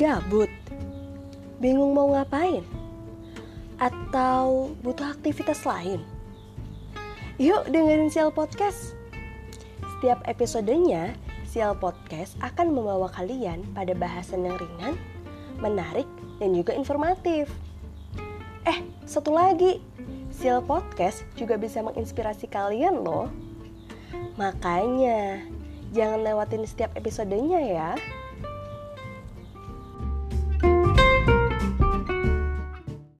Gabut? Bingung mau ngapain? Atau butuh aktivitas lain? Yuk dengerin Sial Podcast. Setiap episodenya, Sial Podcast akan membawa kalian pada bahasan yang ringan, menarik, dan juga informatif. Eh, satu lagi, Sial Podcast juga bisa menginspirasi kalian loh. Makanya, jangan lewatin setiap episodenya ya.